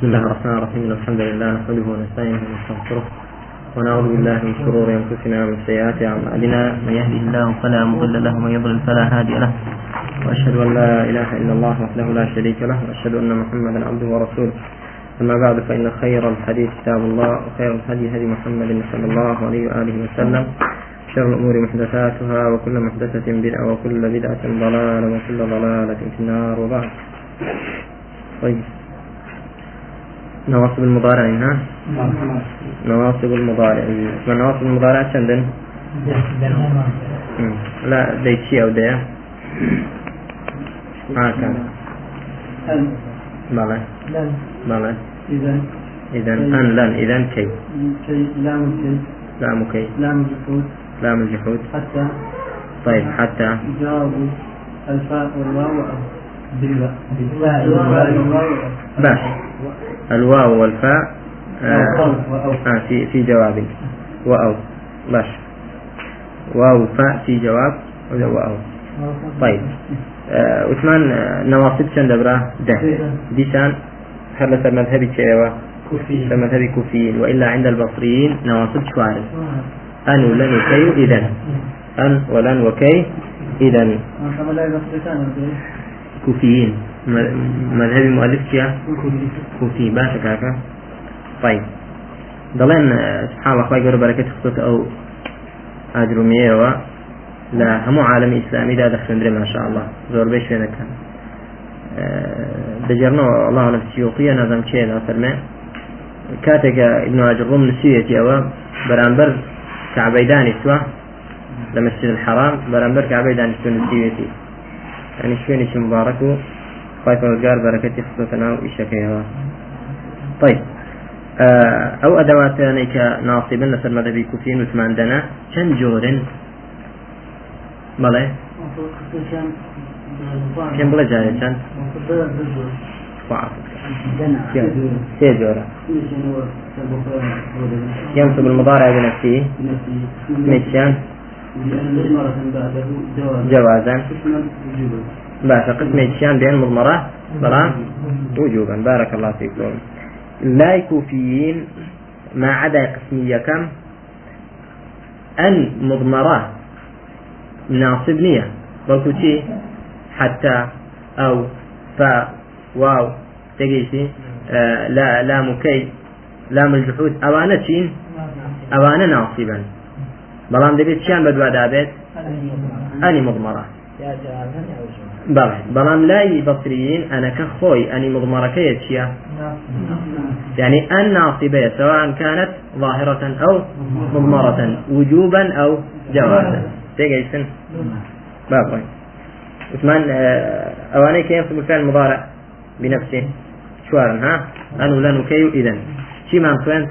بسم الله الرحمن الرحيم. الحمد لله نحمده ونستعينه ونستغفره ونعوذ بالله من شرور أنفسنا ومن سيئات أعمالنا. من يهده الله فلا مضل له ومن يضلل فلا هادي له. وأشهد أن لا إله إلا الله وحده لا شريك له وأشهد أن محمدا عبده ورسوله. أما بعد فإن خير الحديث كتاب الله وخير الهدي هدي محمد صلى الله عليه وآله وسلم. شر الأمور محدثاتها وكل محدثة بدعة وكل بدعة ضلالة وكل ضلالة في النار. وبعد. طيب. نواصب المضارع ها؟ نواصب المضارع اسم نواصب المضارع چندن لا ديتشي أو دي آه كان بلى بلى إذا إذا أن لن إذا كي. لام كي لام كي. لام الجحود لام الجحود حتى. طيب حتى. جواب الفاء والواو بالواو باش الواو والفاء آه, آه في في جواب. وأو. باش. واو فاء في جواب وأو؟ طيب. آه عثمان آه، نواصب چند دبرة؟ ده. ديسان هل لسر مذهبي تشيوا كوفي مذهبي كوفيين وإلا عند البصريين نواصب شوارب أن ولن وكي إذا أن ولن وكي إذا كوفيين مذهبي مؤلف كيا كوفي باشا كاكا طيب. دلين سبحان الله خواهي قرب بركة خصوص أو أجرمية و لا هم عالم إسلامي دا دخل ما شاء الله زور بيش فينا كان دەجێڕنەوە الله لە سیوقیە نازم چێ نافەرمێ کاتێکە ئینواجڕۆم نووسێتی ئەوە بەرامبەر کابەیدانی سووە لە مەسجد الحرام بەرامبەر کابەیدانی سو نووسێتی ئەنی شوێنی مبارەک و مبارك خايف وزقار بركتي خصوصنا وإشكيها طيب آه، أو أدوات نيك ناصبا لسر مذهبي كوفيين وثمان عندنا كان جورن؟ بلى؟ كم بلا جاي كان فعافك سي جورا ينصب المضارع بنفسه. مشان جوازا. باشا قسم الشان بين مضمرة بلى وجوبا. بارك الله فيكم. لا الكوفيين ما عدا قسمية كم؟ أن مضمرة ناصب نية. بلكو حتى أو فاء واو. تجيسي آه لا لام كي. لام الجحود. أوانا تشين أوانا ناصبا. بلام دبيت شان بدوا دابت أني مضمرة بلى بلام لاي بصريين أنا كخوي أني مضمرة كيتشيا يعني أن ناصبة سواء كانت ظاهرة أو مضمرة وجوبا أو جوازا تيجيسن باب وين عثمان أواني كي ينصب الفعل المضارع بنفسه شوارا ها أن ولن وكي إذا شي ما مفنت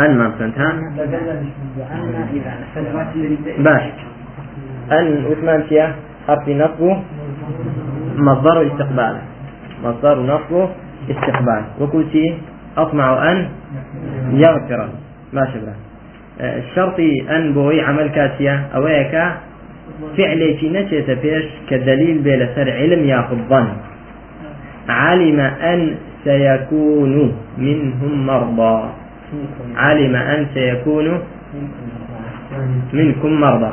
أن ما مفنت ها؟ باش. أن عثمان شيا حرف نصبه مصدر استقبال. مصدر نصبه استقبال. وكل شيء أطمع أن يغفر. ما شبه. آه، الشرطي أن بوي عمل كاتيا أويك فعلي شي نشيت فيش كدليل بلا سر علم ياخذ ظن علم أن سيكون منهم مرضى. علم أن سيكون منكم مرضى.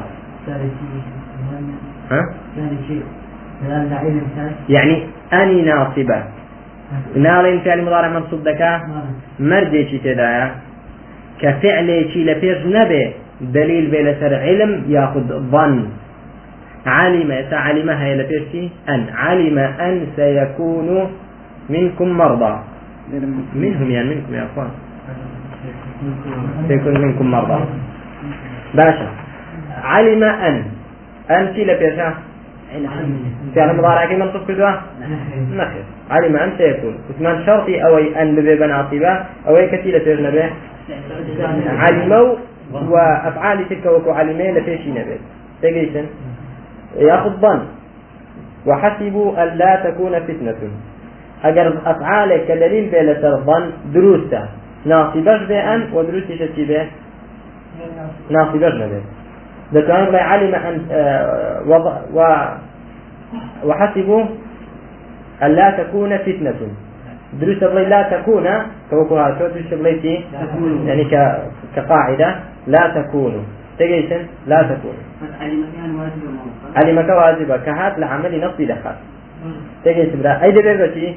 ها؟ يعني أني ناصبة. ناڵێن فعل مضارع منصوب دەکا مردێکی تێدایە کە فعلێکی لە پێش نەبێ دلیل بێ لەسەر علم یاخود ظن. علم ئێستا علمە هەیە لە ئەن علم أن سيكون منكم مرضى. منهم يعني منكم يا أخوان. سيكون منكم مرضى. باشا. علم أن. أنت لبيشا فعل مضارع كي منصوب كدوا نخير علم أن سيكون عثمان شرطي أوي أن ببي بنعطيبا أوي كتيلة تجنبه. علموا وأفعال تلك وكو علمين لفيشي نبي. تقيسن ياخذ ظن وحسبوا أن لا تكون فتنة. أجر أفعالك كدليل بلا ظن دروسة. ناصبش بأن ودروسة به ناصبش به دكان علم أن آه، وضع و وحسبوا ألا تكون فتنة. دروس بڵێ لا تكون كوكو هاتو دروس بڵێتی يعني. كقاعدة لا تكون. تجيسن لا تكون. علمك واجبة كهات لعمل نصي دخل. تجيسن لا أي دبيبتي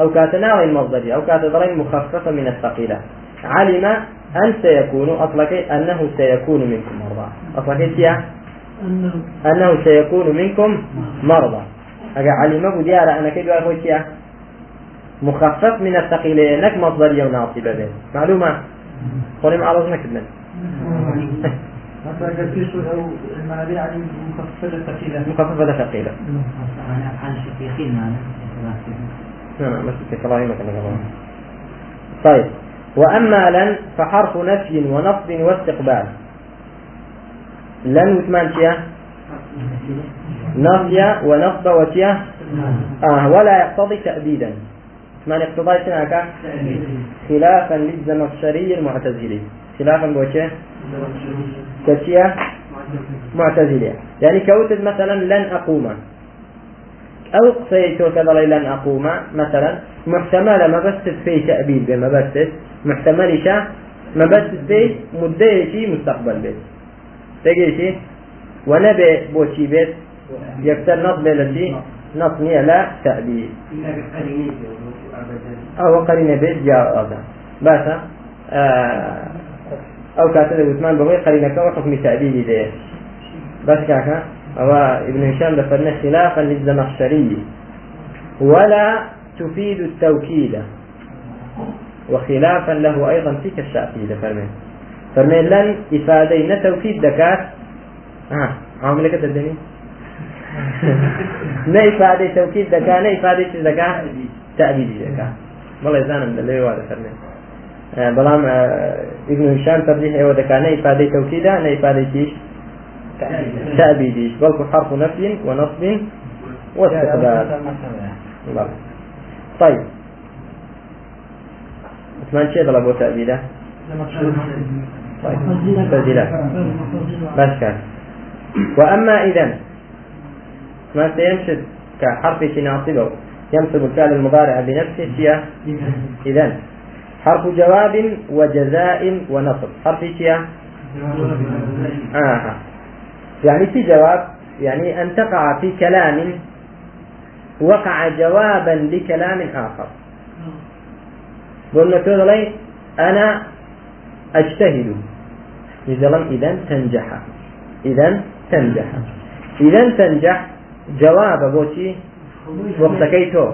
أو كاتناوي المصدري أو كاتضرين مخففة من الثقيلة. علم أن سيكون أطلق أنه سيكون منكم مرضى. أطلق أنه. سيكون منكم مرضى. أجا علم بديارة أنا كيف أقول مخفف من الثقيلين نك مصدرية وناصبة بين معلومة؟ قولي معرض المعنى يعني مخففة ثقيلة. مخففة ثقيلة. أنا أفعل شقيقين معنا نعم نعم بس كلامي مثلا طيب. وأما لن فحرف نفي ونصب واستقبال. لن وثمان شيا نفي ونصب وشيا آه ولا يقتضي تأبيدا ما اقتضاء شنو خلافا للزمخشري المعتزلي. خلافا بوجه كشيا معتزلية. يعني كوتد مثلا لن أقوم. أو قصيتو كذا لن أقوم مثلا محتمل ما بس في تأبيد بما بس محتمل شا ما بس في مدة شيء مستقبل بيت. تجي شيء ونبي بوشي بيت. يكتر نصب التي نصني لا تأبيد. أو قرينة بيت جاء هذا بس آه أو كاتب وثمان بغي قرينة كوا حكم تأبيد ده بس ابن هشام دفرنا خلافا للزمخشري. ولا تفيد التوكيد. وخلافا له أيضا في كالشافعي دفرمين فرمين لن إفادين توكيد دكات. آه عاملك تدني؟ نه إفادة توكيد دكا نه إفادة دكا تأبيد دكا والله إذا من اللي هو هذا فرمين بەڵام ابن هشام ترجيح ئێوە دەکات نە ئیفادەی تەوکیدا نە ئیفادەیتیش تأبيديش بل حرف نفي ونصب واستقبال. طيب. عثمان شيء طلب تأبيده؟ طيب. تسجيلات بس كان. وأما إذا ما سيمشد كحرف ناصبه ينصب الفعل المضارع بنفسه هي إذا حرف جواب وجزاء ونصب. حرف شيء؟ آه. يعني في جواب يعني أن تقع في كلام وقع جوابا لكلام آخر. قلنا تقولي أنا أجتهد. إذا إذا تنجح. إذا تنجح. إذا تنجح جواب بوشي وقت كيتو.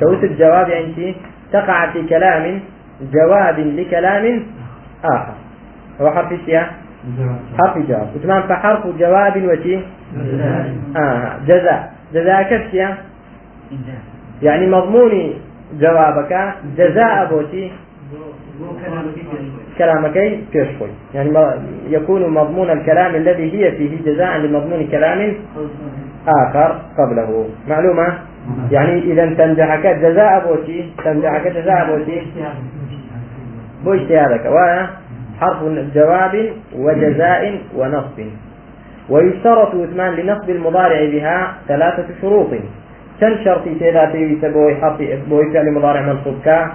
كوت الجواب يعني تقع في كلام جواب لكلام آخر. هو حرف الشيء حرف جواب وتمام فحرف جواب وشي آه جزاء. جزاء يعني مضمون جوابك جزاء بوشي كلامك كشفوي يعني يكون مضمون الكلام الذي هي فيه جزاء لمضمون كلام آخر قبله. معلومة؟ يعني إذا تنجحك جزاء بوشي تنجحك جزاء بوشي بو اجتهادك حرف جواب وجزاء ونصب. ويشترط إثمان لنصب المضارع بها ثلاثة شروط. كم شرط ثلاثة بوي حرف بوي فعل مضارع منصوب كا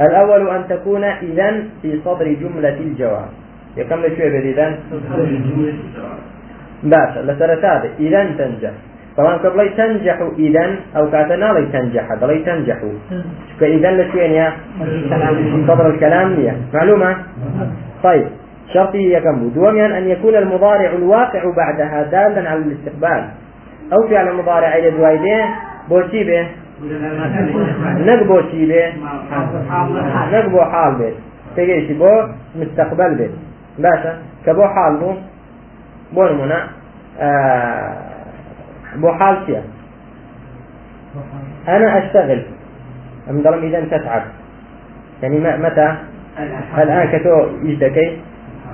الأول أن تكون إذا في صدر جملة الجواب. يكمل شوية إذا باشا لسرتاد إذا تنجح. طبعا قبل تنجح إذا أو كاتنا لي تنجح بلي تنجح فإذا لشوين يا؟ صدر الكلام لي معلومة؟ طيب. شرطي يكم دوميا أن يكون المضارع الواقع بعدها دالا على الاستقبال. أو فعل مضارع إلى دوائده بوشي به. نك بوشي به. نك بو حال به. تجيش بو؟ مستقبل به. باشا كبو حال بو. بو نمونا. آه بو حال شيء أنا أشتغل. أم ضرم إذا تتعب. يعني متى؟ الآن كتو يجدكي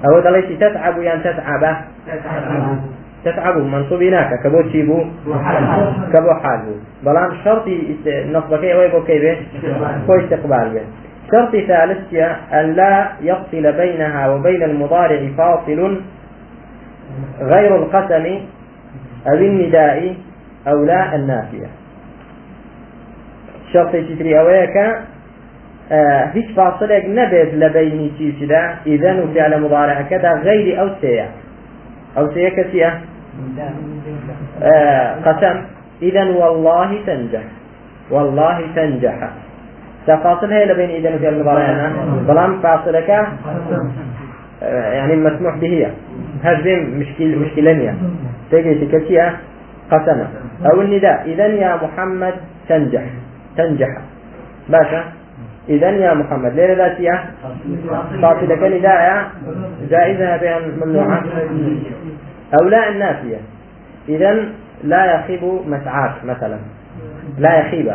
أو ضليت تتعب يعني تتعب. تتعب منصوب هناك كبو تشيبو. كبو حالبو. بلان شرطي نصبك ويبو كيبه كو استقبال شرط ثالث أن لا يفصل بينها وبين المضارع فاصل غير القسم أو النداء أو لا النافية. شرطێکی تری ئەوەیە کە هیچ فاصلێک نەبێت لە بینی چیچدا ئیدەن و فعل مضارعەکەدا غەیری ئەو سەیە ئەو سەیە کەسیە قسم. إذا والله تنجح. والله تنجح. فاصل هي بين إذا وفعل المضارع بلام فاصلك يعني مسموح به. هذه مشكلة مشكلة تجي تكتيا قسمة. أو النداء. إذا يا محمد تنجح. تنجح. باشا. إذا يا محمد. ليه ذاتية. فاصلك نداء. جائزة بين ممنوعة. أو لا النافية. إذا لا يخيب مسعاك مثلا. لا يخيب.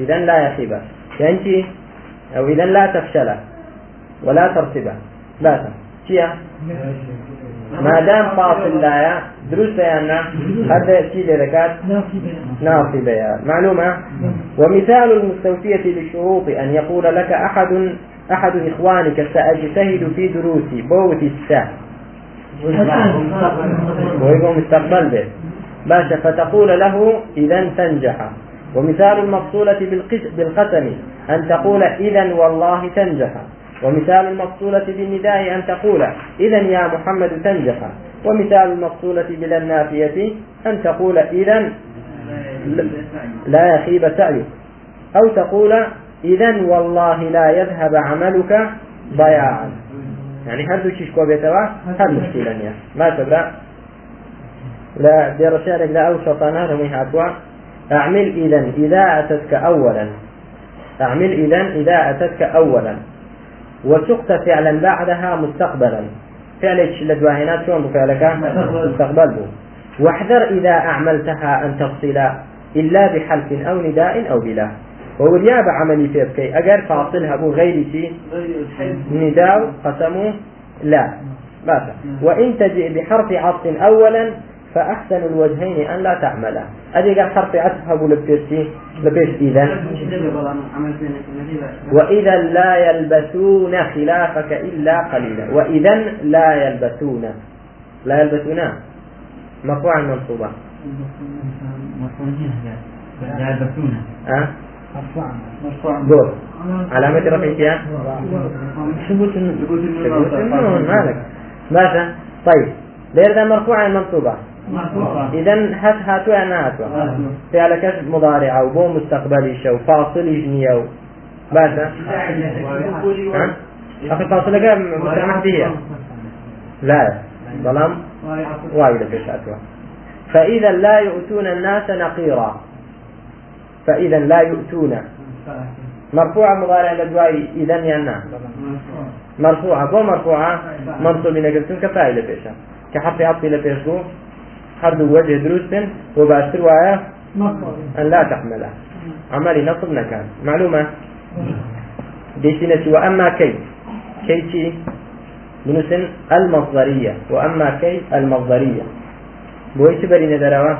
إذا لا يخيب. يعني أو إذا لا تفشل. ولا ترتب. لا شيء. ما دام فاصل لا دروس بياننا هذا شيء لركات ناصي بيان معلومة؟ ومثال المستوفية للشروط أن يقول لك أحد أحد إخوانك سأجتهد في دروسي بوت الساعة. ويقوم مستقبل به. باشا فتقول له إذا تنجح. ومثال المفصولة بالقسم أن تقول إذا والله تنجح. ومثال المفصولة بالنداء أن تقول إذا يا محمد تنجح ومثال المفصولة بلا النافية أن تقول إذا لا يخيب سعيك أو تقول إذا والله لا يذهب عملك ضياعا. يعني هردو چیش کۆ بێتەوە هەر مشکلە نییە لا دێڕە شارێک لە ئەو شەتانە هەمووی أعمل إذا إذا أتتك أولا. أعمل إذا إذا أتتك أولا. وسقت فعلا بعدها مستقبلا. فعلك لدواهنات شلون بفعلك مستقبل. بو. واحذر إذا أعملتها أن تفصل إلا بحلف أو نداء أو بلا. ووريا بعملي في بكي أجر فاصلها بو غير شيء نداء قسمه لا. بس. وإن تجئ بحرف عطف أولا فأحسن الوجهين أن لا تعمله أدي قال حرف عطف أبو لبيش إذا وإذا لا يلبسون خلافك إلا قليلا. وإذا لا يلبسون. لا يلبسون. مرفوعا منصوبا لا يلبسون أه؟ دور. علامة رفعها ثبوت النون. مالك. ماذا؟ طيب. ليردا مرفوعة منصوبة. إذا هات هاتوا أنا هاتوا. فعلك مضارعة وبو مستقبلي شو فاصل جنية ماذا أخي فاصل لك مستعمل به لا. ظلام. وايد في هاتوا فإذا لا يؤتون الناس نقيرا. فإذا لا يؤتون. مرفوعة مضارع لدواي إذا ينا مرفوعة. بو مرفوعة؟ منصوب نقلتون كفايلة بيشا كحرف عطف لبيشو حرد وجه دروس وباشر وآية أن لا تحمله. عملي نصب نكان معلومة؟ ديشنة وأما كي كي شي بنسن المصدرية وأما كي المصدرية بويش بري ندروا؟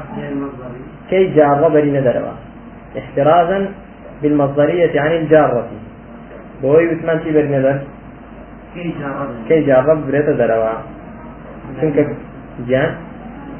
كي جار بري ندروا؟ احترازا بالمصدرية عن الجارة بوي وثمان شي بري ندر؟ كي جار بريت دروا شنك جان؟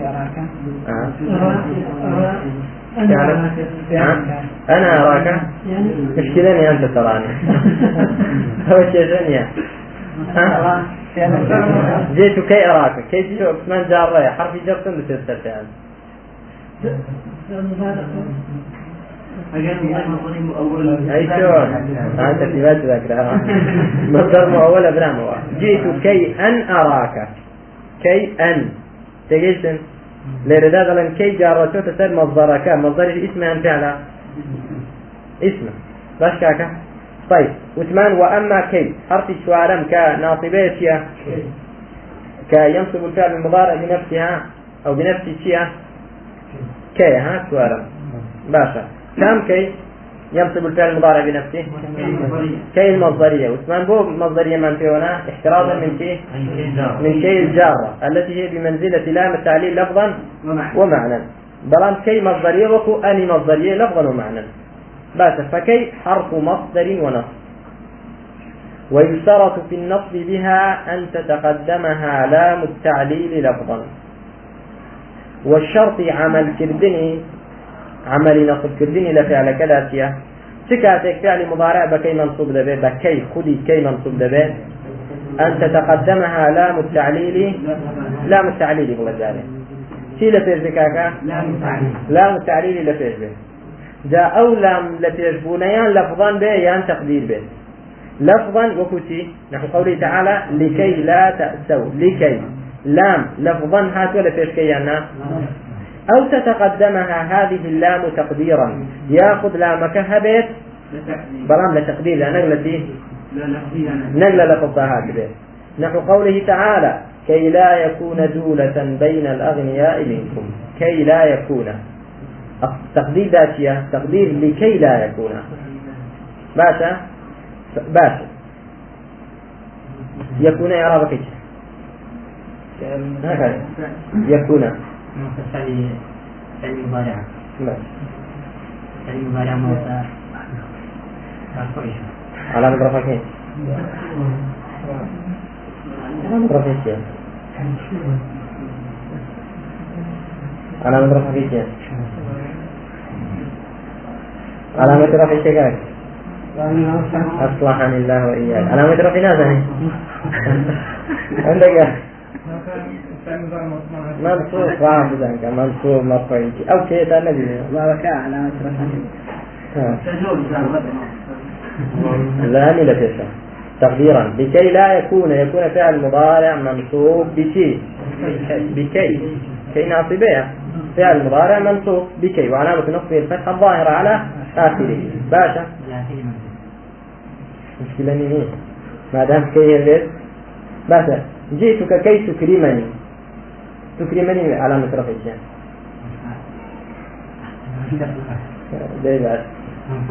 أراك؟ أنا أراك؟ مشكلة أنت تراني هو شيء ثانية جئت كي أراك؟ كي شو من جارة حرف جر كم تستفعل أي شو؟ أنت في بس ذكرها مصدر مؤول أبناء جئت كي أن أراك. كي أن. لرداد لن كي جارته تسر مصدرك مصدر اسم أن فعلا اسم باش كاكا طيب. وثمان وأما كي. حرف الشوارم كناصبية كينصب الفعل المضارع بنفسها أو بنفس الشيء كي ها؟ شوارم. باشا. كم كي. ينصب الفعل المضارع بنفسه. كي المصدرية وثمان بو مصدرية من في هنا احترازا من كي من كي الجارة التي هي بمنزلة لام التعليل لفظا ومعنى. بلان كي مصدرية وكو أني مصدرية لفظا ومعنى. بس فكي حرف مصدر ونصب ويشترط في النصب بها أن تتقدمها لام التعليل لفظا. والشرط عمل كردني عمل نصب كردني لفعل كذا سكاتك فعل مضارع بكي منصوب دبي بكي خدي كي منصوب دبي أن تتقدمها لام التعليل لام التعليل بقول ذلك شي لفيش بكاكا لام التعليل لفيش به جاء أو لام لفيش بنيان لفظا به يان تقدير به لفظا وكتي نحو قوله تعالى لكي لا تأسوا لكي لام لفظا هات ولا فيش كيانا أو تتقدمها هذه اللام تقديرا. ياخذ لامك هبت برام لتقدير لا نقلة نقلة لفظها هكذا نحو قوله تعالى كي لا يكون دولة بين الأغنياء منكم. كي لا يكون. تقدير ذاتية تقدير لكي لا يكون. باشا باشا يكون إعرابك. هكذا. يكون. فعل فعل مضارع فعل مضارع موسى علامة رفع كيف؟ علامة رفع كيف؟ علامة رفع كيف؟ علامة رفع كيف؟ أصلحني الله وإياك علامة رفع ناس عندك منصوب فاهم ذلك منصوب مرفوع أو شيء النبي بارك على لا لا تسع تقديرا. لكي لا يكون يكون فعل مضارع منصوب بشيء بكي. كي ناصبها فعل مضارع منصوب بكي. وعلامة نصبه الفتحة الظاهرة على آخره. باشا. مشكلة مين ما دام كي باشا. جئتك كي تكرمني. تكرمني علامة رفع الشان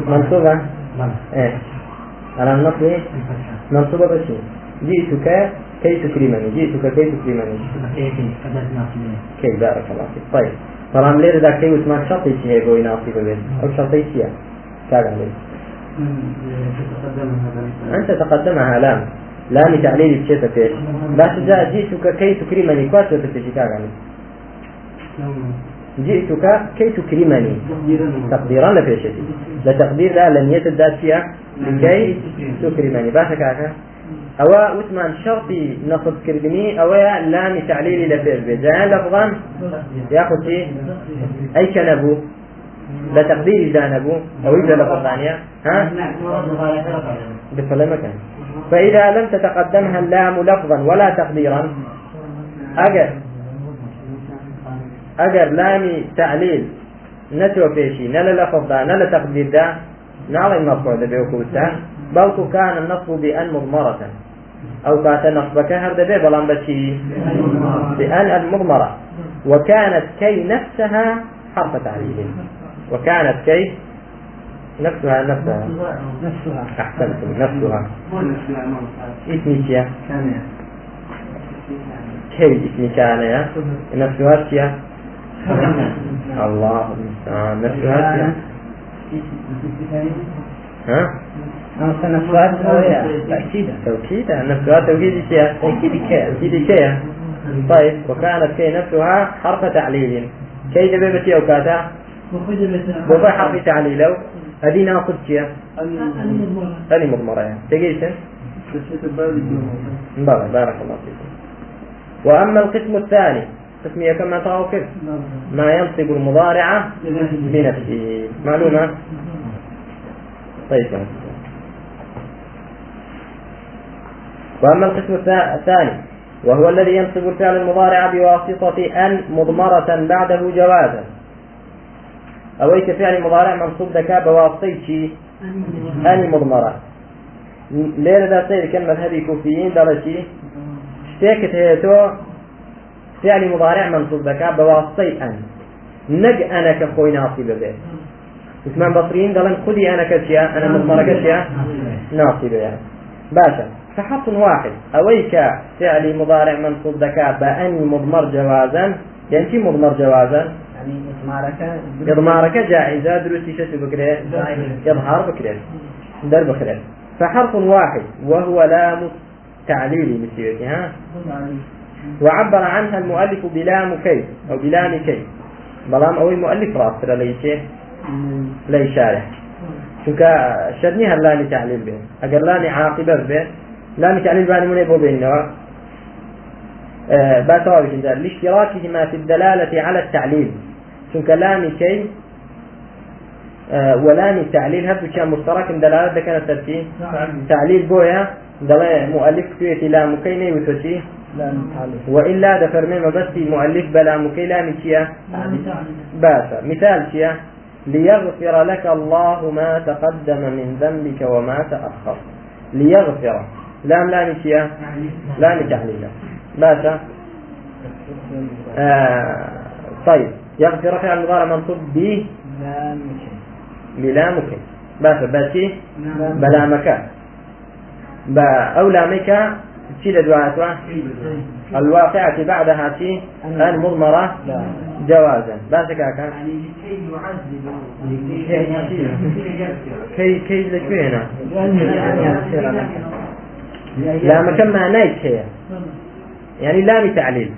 منصوبة؟ إيه. على النصب منصوبة بشي جئتك كي تكرمني جئتك كي تكرمني كي بارك الله فيك. طيب. طالما ليه ذا كي وسمع شرطي شي هيك يناصب بين أو شرطي شي كاغا أنت تقدمها لام لام تعليل الشيء فيش بس جاء جئتك كي تكرمني. كواس وتتشي كاغا جئتك كي تكرمني. تقديرا لفيشتي لتقدير لا لم يتدات فيها. لكي تكرمني. باشا كاكا. أو وثمان شرطي نصب كردني. أو لام تعليلي لفيش بجان لفظا ياخذ شيء أي كنبو لتقدير جانبو أو إذا لفظ ثانية ها؟ بفلا مكان فإذا لم تتقدمها اللام لفظا ولا تقديرا أجل اگر لامی تعلیل نتو پیشی نلا لفظ دا نلا تقدير دا. نعلى المرفوع دا بيوكوتا بلكو كان النصب بأن مضمرة. أو كانت نصبك هرد بي بلان بشي. بأن المضمرة. وكانت كي نفسها حرف تعليل. وكانت كي نفسها نفسها. نفسها. أحسنتم نفسها اسمي كان يا نفسها كيا الله المستعان. نفسها ها؟ نفسها تأكيدا. توكيدا. نفسها توكيد كيا توكيد كيا توكيد كيا طيب وكانت كي نفسها حرف تعليل. كي دبيبتي أو كاتا بابا حرف تعليل. هذه ناقص كيا؟ هذه مضمرة يعني. تقيسن بارك الله فيكم. وأما القسم الثاني قسمية كما كيف ما ينصب المضارع بنفسه. معلومة؟ طيب. وأما القسم الثاني وهو الذي ينصب الفعل المضارع بواسطة أن مضمرة بعده جوازا. أويك فعل مضارع منصوب ذكاء بواسطة أن مضمرة. ليلة ذا سير كلمة هذه كوفيين درجي شتيكت هيتو فعل مضارع منصوب بك بواسطة أن. نج أنا كخوي ناصب به. وثمان بصريين دلن خذي أنا كشيا أنا مضمرة كشيا ناصبة يعني باشا فحط واحد. أويك فعل مضارع منصوب ذكاء بأني مضمر جوازا يعني شي مضمر جوازا؟ يعني إضمارك إضمارك جائزة دروسي شو بكري إظهار بكري در بكري فحرف واحد وهو لام تعليلي مسيرتي ها وعبر عنها المؤلف بلام كي أو بلام كي بلام أو المؤلف راسر ليش؟ لي شارح. چونکە شەرنی هەر لانی تعلیل بێ ئەگەر لانی عاقبە بێ لانی تعلیل بانی منێ بۆ بێنەوە با تواویشن دار لاشتراكهما في الدلالة على التعليل. چونکە لانی كي ولام تعليل هەردوو كان مشترك دلالة دەکەنە سەرچی تعليل بويا دڵێ مؤلف توێتی لاموکەی نەیوتۆچی؟ وإلا دفرمي ما بس مؤلف بلا مكيلا چییە؟ باشا مثال چییە؟ ليغفر لك الله ما تقدم من ذنبك وما تأخر. ليغفر. لام لام چییە؟ لام تعليلا باشا آه طيب. يغفر فعل مضارع منصوب ب بلامك باشا باشي بلامك. با أو لامك. تشيل دعاتها الواقعة بعدها شيء المضمرة. جوازا. بس كاكا كي كي لشو هنا. لا مكان ما نايت هي؟ يعني لام تعليل.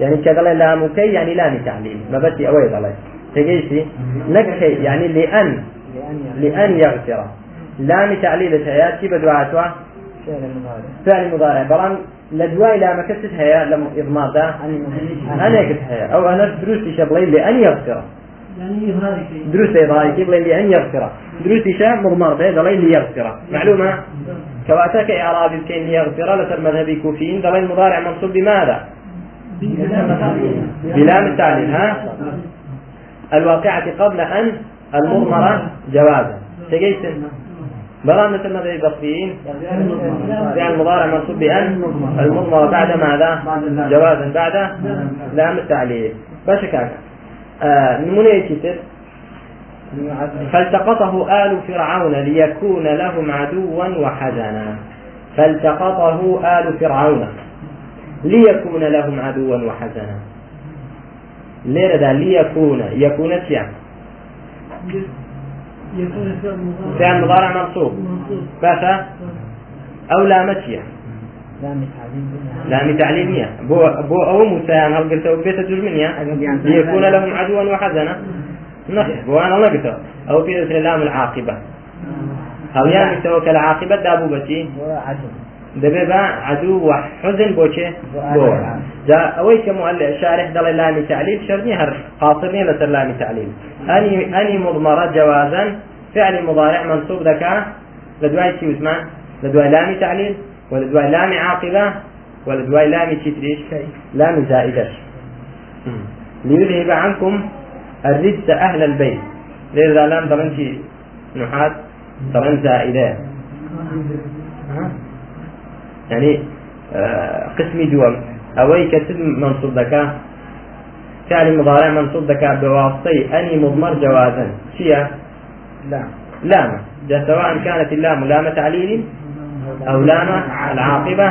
يعني كذا لام كي يعني لام تعليل ما بس أويد عليه تجيسي نكي يعني لأن. لأن يغفر. لام تعليل هي بدعاتها فعل مضارع. بلان لدواي لا مكتت هيا لم إضمار ده أنا كنت هيا أو أنا دروستي شبلي لأن يغفر. يعني إظهاري دروس إضافي كيف لأن يغفر. دروستي شاب مضمار ده دليل ليغفر. معلومة؟ كواتك إعراب الكين ليغفر لسر مذهبي كوفيين. دليل مضارع منصوب بماذا؟ بلام التعليل ها؟ الواقعة قبل أن المضمرة جوازا. تجيس بلان مثل ماذا البصريين فعل المضارع منصوب بأن المضمرة بعد ماذا؟ جوازا. بعد لام التعليل بشكاك. آه نمونة يكتب فالتقطه آل فرعون ليكون لهم عدوا وحزنا. فالتقطه آل فرعون. ليكون لهم عدوا وحزنا ليه ده ليكون. يكون يكون فعل مضارع منصوب. باشا أو لامتية لام تعليمية. بو بو أو مسايان هل قلت بيت جرمنيا ليكون لهم عدوا وحزنا نخي بو أنا لقيته أو في لام العاقبة. هل يعني كالعاقبة؟ دابو بتي دبي با عدو وحزن بوشي بو جا اوي كمؤلف شارح دل لام تعليل شرني هر قاصرني لسر لام تعليل اني اني مضمرة جوازا فعل مضارع منصوب ذكاء لدواي شي وثمان لدواي لام تعليل ولدواي لام عاقبة ولدواي لام تشتريش لام زائدة. ليذهب عنكم الرجس أهل البيت لذا لام ضمنتي نحات؟ ضمن زائدة. يعني آه قسمي دوم أوي كسب منصوب ذكاء فعل مضارع منصوب ذكاء بواسطي أني مضمر جوازا. شيا لا لام. سواء كانت اللام لام تعليل أو لام العاقبة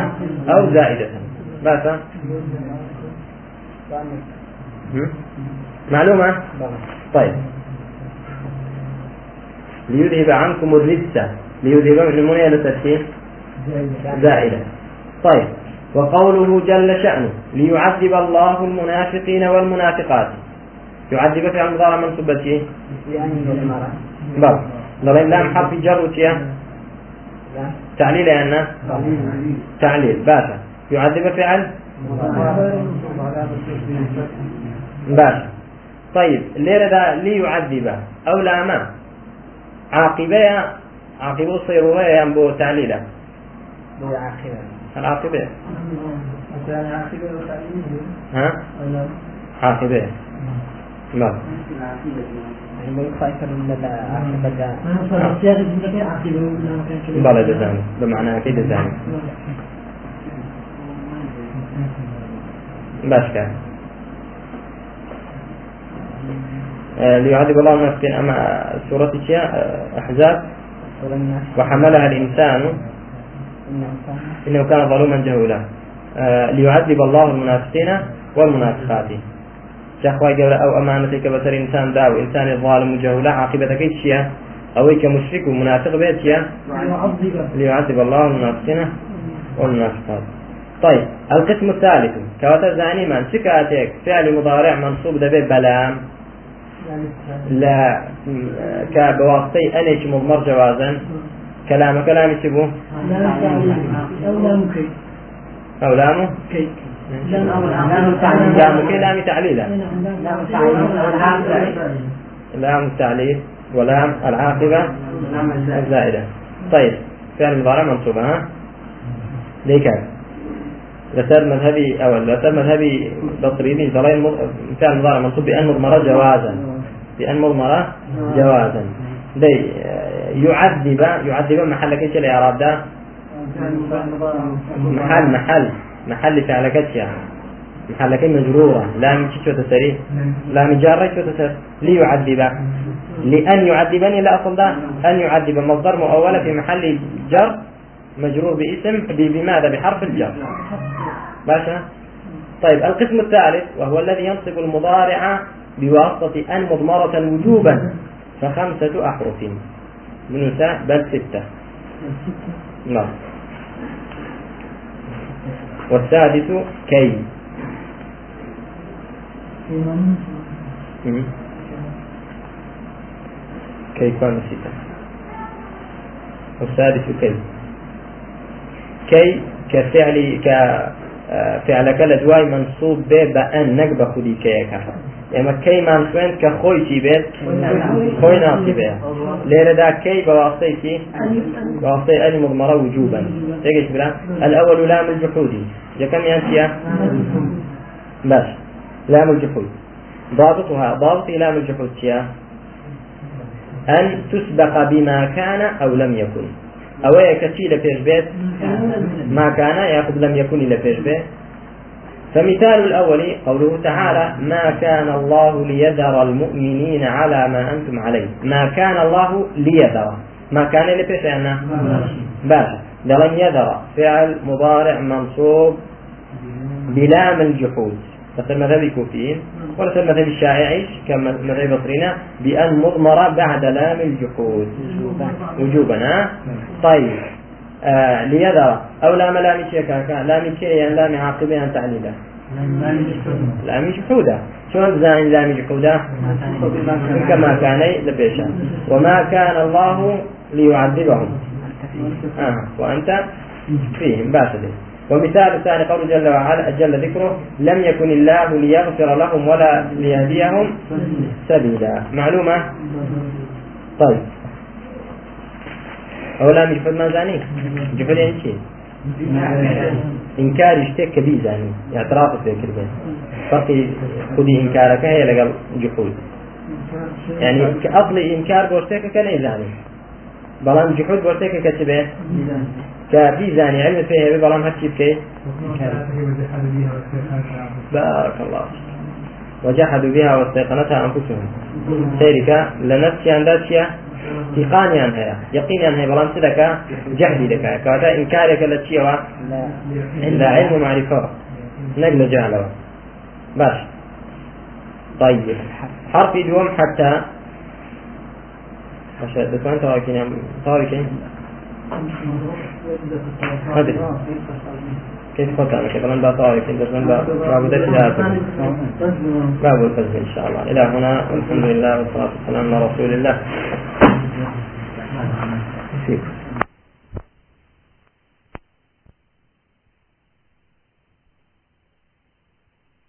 أو زائدة. بس معلومة؟ طيب. ليذهب عنكم الرجس ليذهب من المنية للتسكين زائدة. طيب. وقوله جل شأنه ليعذب الله المنافقين والمنافقات. يعذب في المضارع منصوب شيء؟ بل ضرب لام حرف جر وتيا تعليل أن تعليل. باشا. يعذب فعل باشا. طيب. الليلة ده ليعذب. أو لا ما. عاقبة عاقبة الصيرورية ينبو العاقبة ها؟ عاقبة. نعم. بلى جزاني بمعنى أكيد جزاني باش كان آه، ليعذب الله المنافقين أما سورة آه، أحزاب. وحملها الإنسان. إنه كان ظلوما جهولا. آه، ليعذب الله المنافقين والمنافقات. جاخوای گەورە ئەو ئەمانەتێک کە بەسەر ئینسان دا و ئینسانی ظالم و جەهولا عاقبەتەکەی چییە ئەوەی کە مشرک و منافق بێت الله المنافقين والمنافقات. طيب القسم الثالث. كواتا زاني من شكاتك. فعل مضارع منصوب دبي بلام لا كبواسطي أنيش مضمر جوازا. كلام كلامي شبو أو لام كي لام كي لام تعليلا لام التعليل ولام العاقبة الزائدة. طيب فعل مضارع منصوب ها؟ ليك. لسر مذهبي أو لسر مذهبي بصريني فعل مضارع منصوب بأن مضمرة جوازا. بأن مضمرة جوازا. يعذب يعذب محل كيش الإعراب ده محل محل محل فعل كيش محل كي مجرورة. لا من شو تسري؟ لا من جارة شو تسر ليعذب. لأن يعذبني لا أصل ده أن يعذب. مصدر مؤولة في محل جر مجرور باسم بماذا؟ بحرف الجر. باشا طيب القسم الثالث وهو الذي ينصب المضارع بواسطة أن مضمرة وجوبا. فخمسة أحرف. من ساء بل ستة. نعم. والسادس كي. كي كان ستة. والسادس كي. كي كفعل كفعل كلا دواي منصوب بأن نقبة خدي كيكا يعني كي منصوين كخوي تي بيت خوي ناصي به ليلة دا كي بواسطة كي بواسطة أن مضمرة وجوبا تيجي بلا الأول لام الجحودي جا كم ينسيا بس لام الجحود ضابطها ضابط لام الجحود يا أن تسبق بما كان أو لم يكن أو كتي لفيش بيت ما كان يأخذ لم يكن لفيش بيت فمثال الأول قوله تعالى ما كان الله ليذر المؤمنين على ما أنتم عليه. ما كان الله ليذر. ما كان لفيش أنا باشا. لن يذر. فعل مضارع منصوب بلام الجحود. مثل مذهب الكوفيين. وليس المذهب الشائعي كما مذهب بصرنا بأن مضمرة بعد لام الجحود. وجوبا. طيب. آه ليذر. أو لام لام شيكا لام كي لام عاقبة أن تعليلا لام جحودة شلون بزاين لام جحودة كما كان لبيشا وما كان الله ليعذبهم. آه وأنت فيهم باسل ومثال الثاني قول جل وعلا جل ذكره لم يكن الله ليغفر لهم ولا ليهديهم سبيلا. معلومة؟ طيب. أولا من جفل ما زاني؟ جفل يعني شيء؟ إنكار يشتك كبير زاني اعتراف في كلمة فرق خذي إنكارك هي لقل جحود. يعني كأصل إنكار بوشتك كان زاني؟ بلان جحود بوشتك كتبه كفي زاني. علم فيه بلان هكي بكي؟ بارك الله وجحدوا بها واستيقنتها أنفسهم. سيرك لنفسي عن ذاتها تقاني عنها يقيني عنها بلان سدك جهدي لك. كواتا إنكارك لتشيوا عند علم ومعرفة. نقل جهله باش طيب. حرف دوم حتى. عشان دكان تواكين تواكين أدري. كيف فكر كيف من طارق كيف من باب باب باب الفجر إن شاء الله. إلى هنا والحمد لله والصلاة والسلام على رسول الله. فيكم.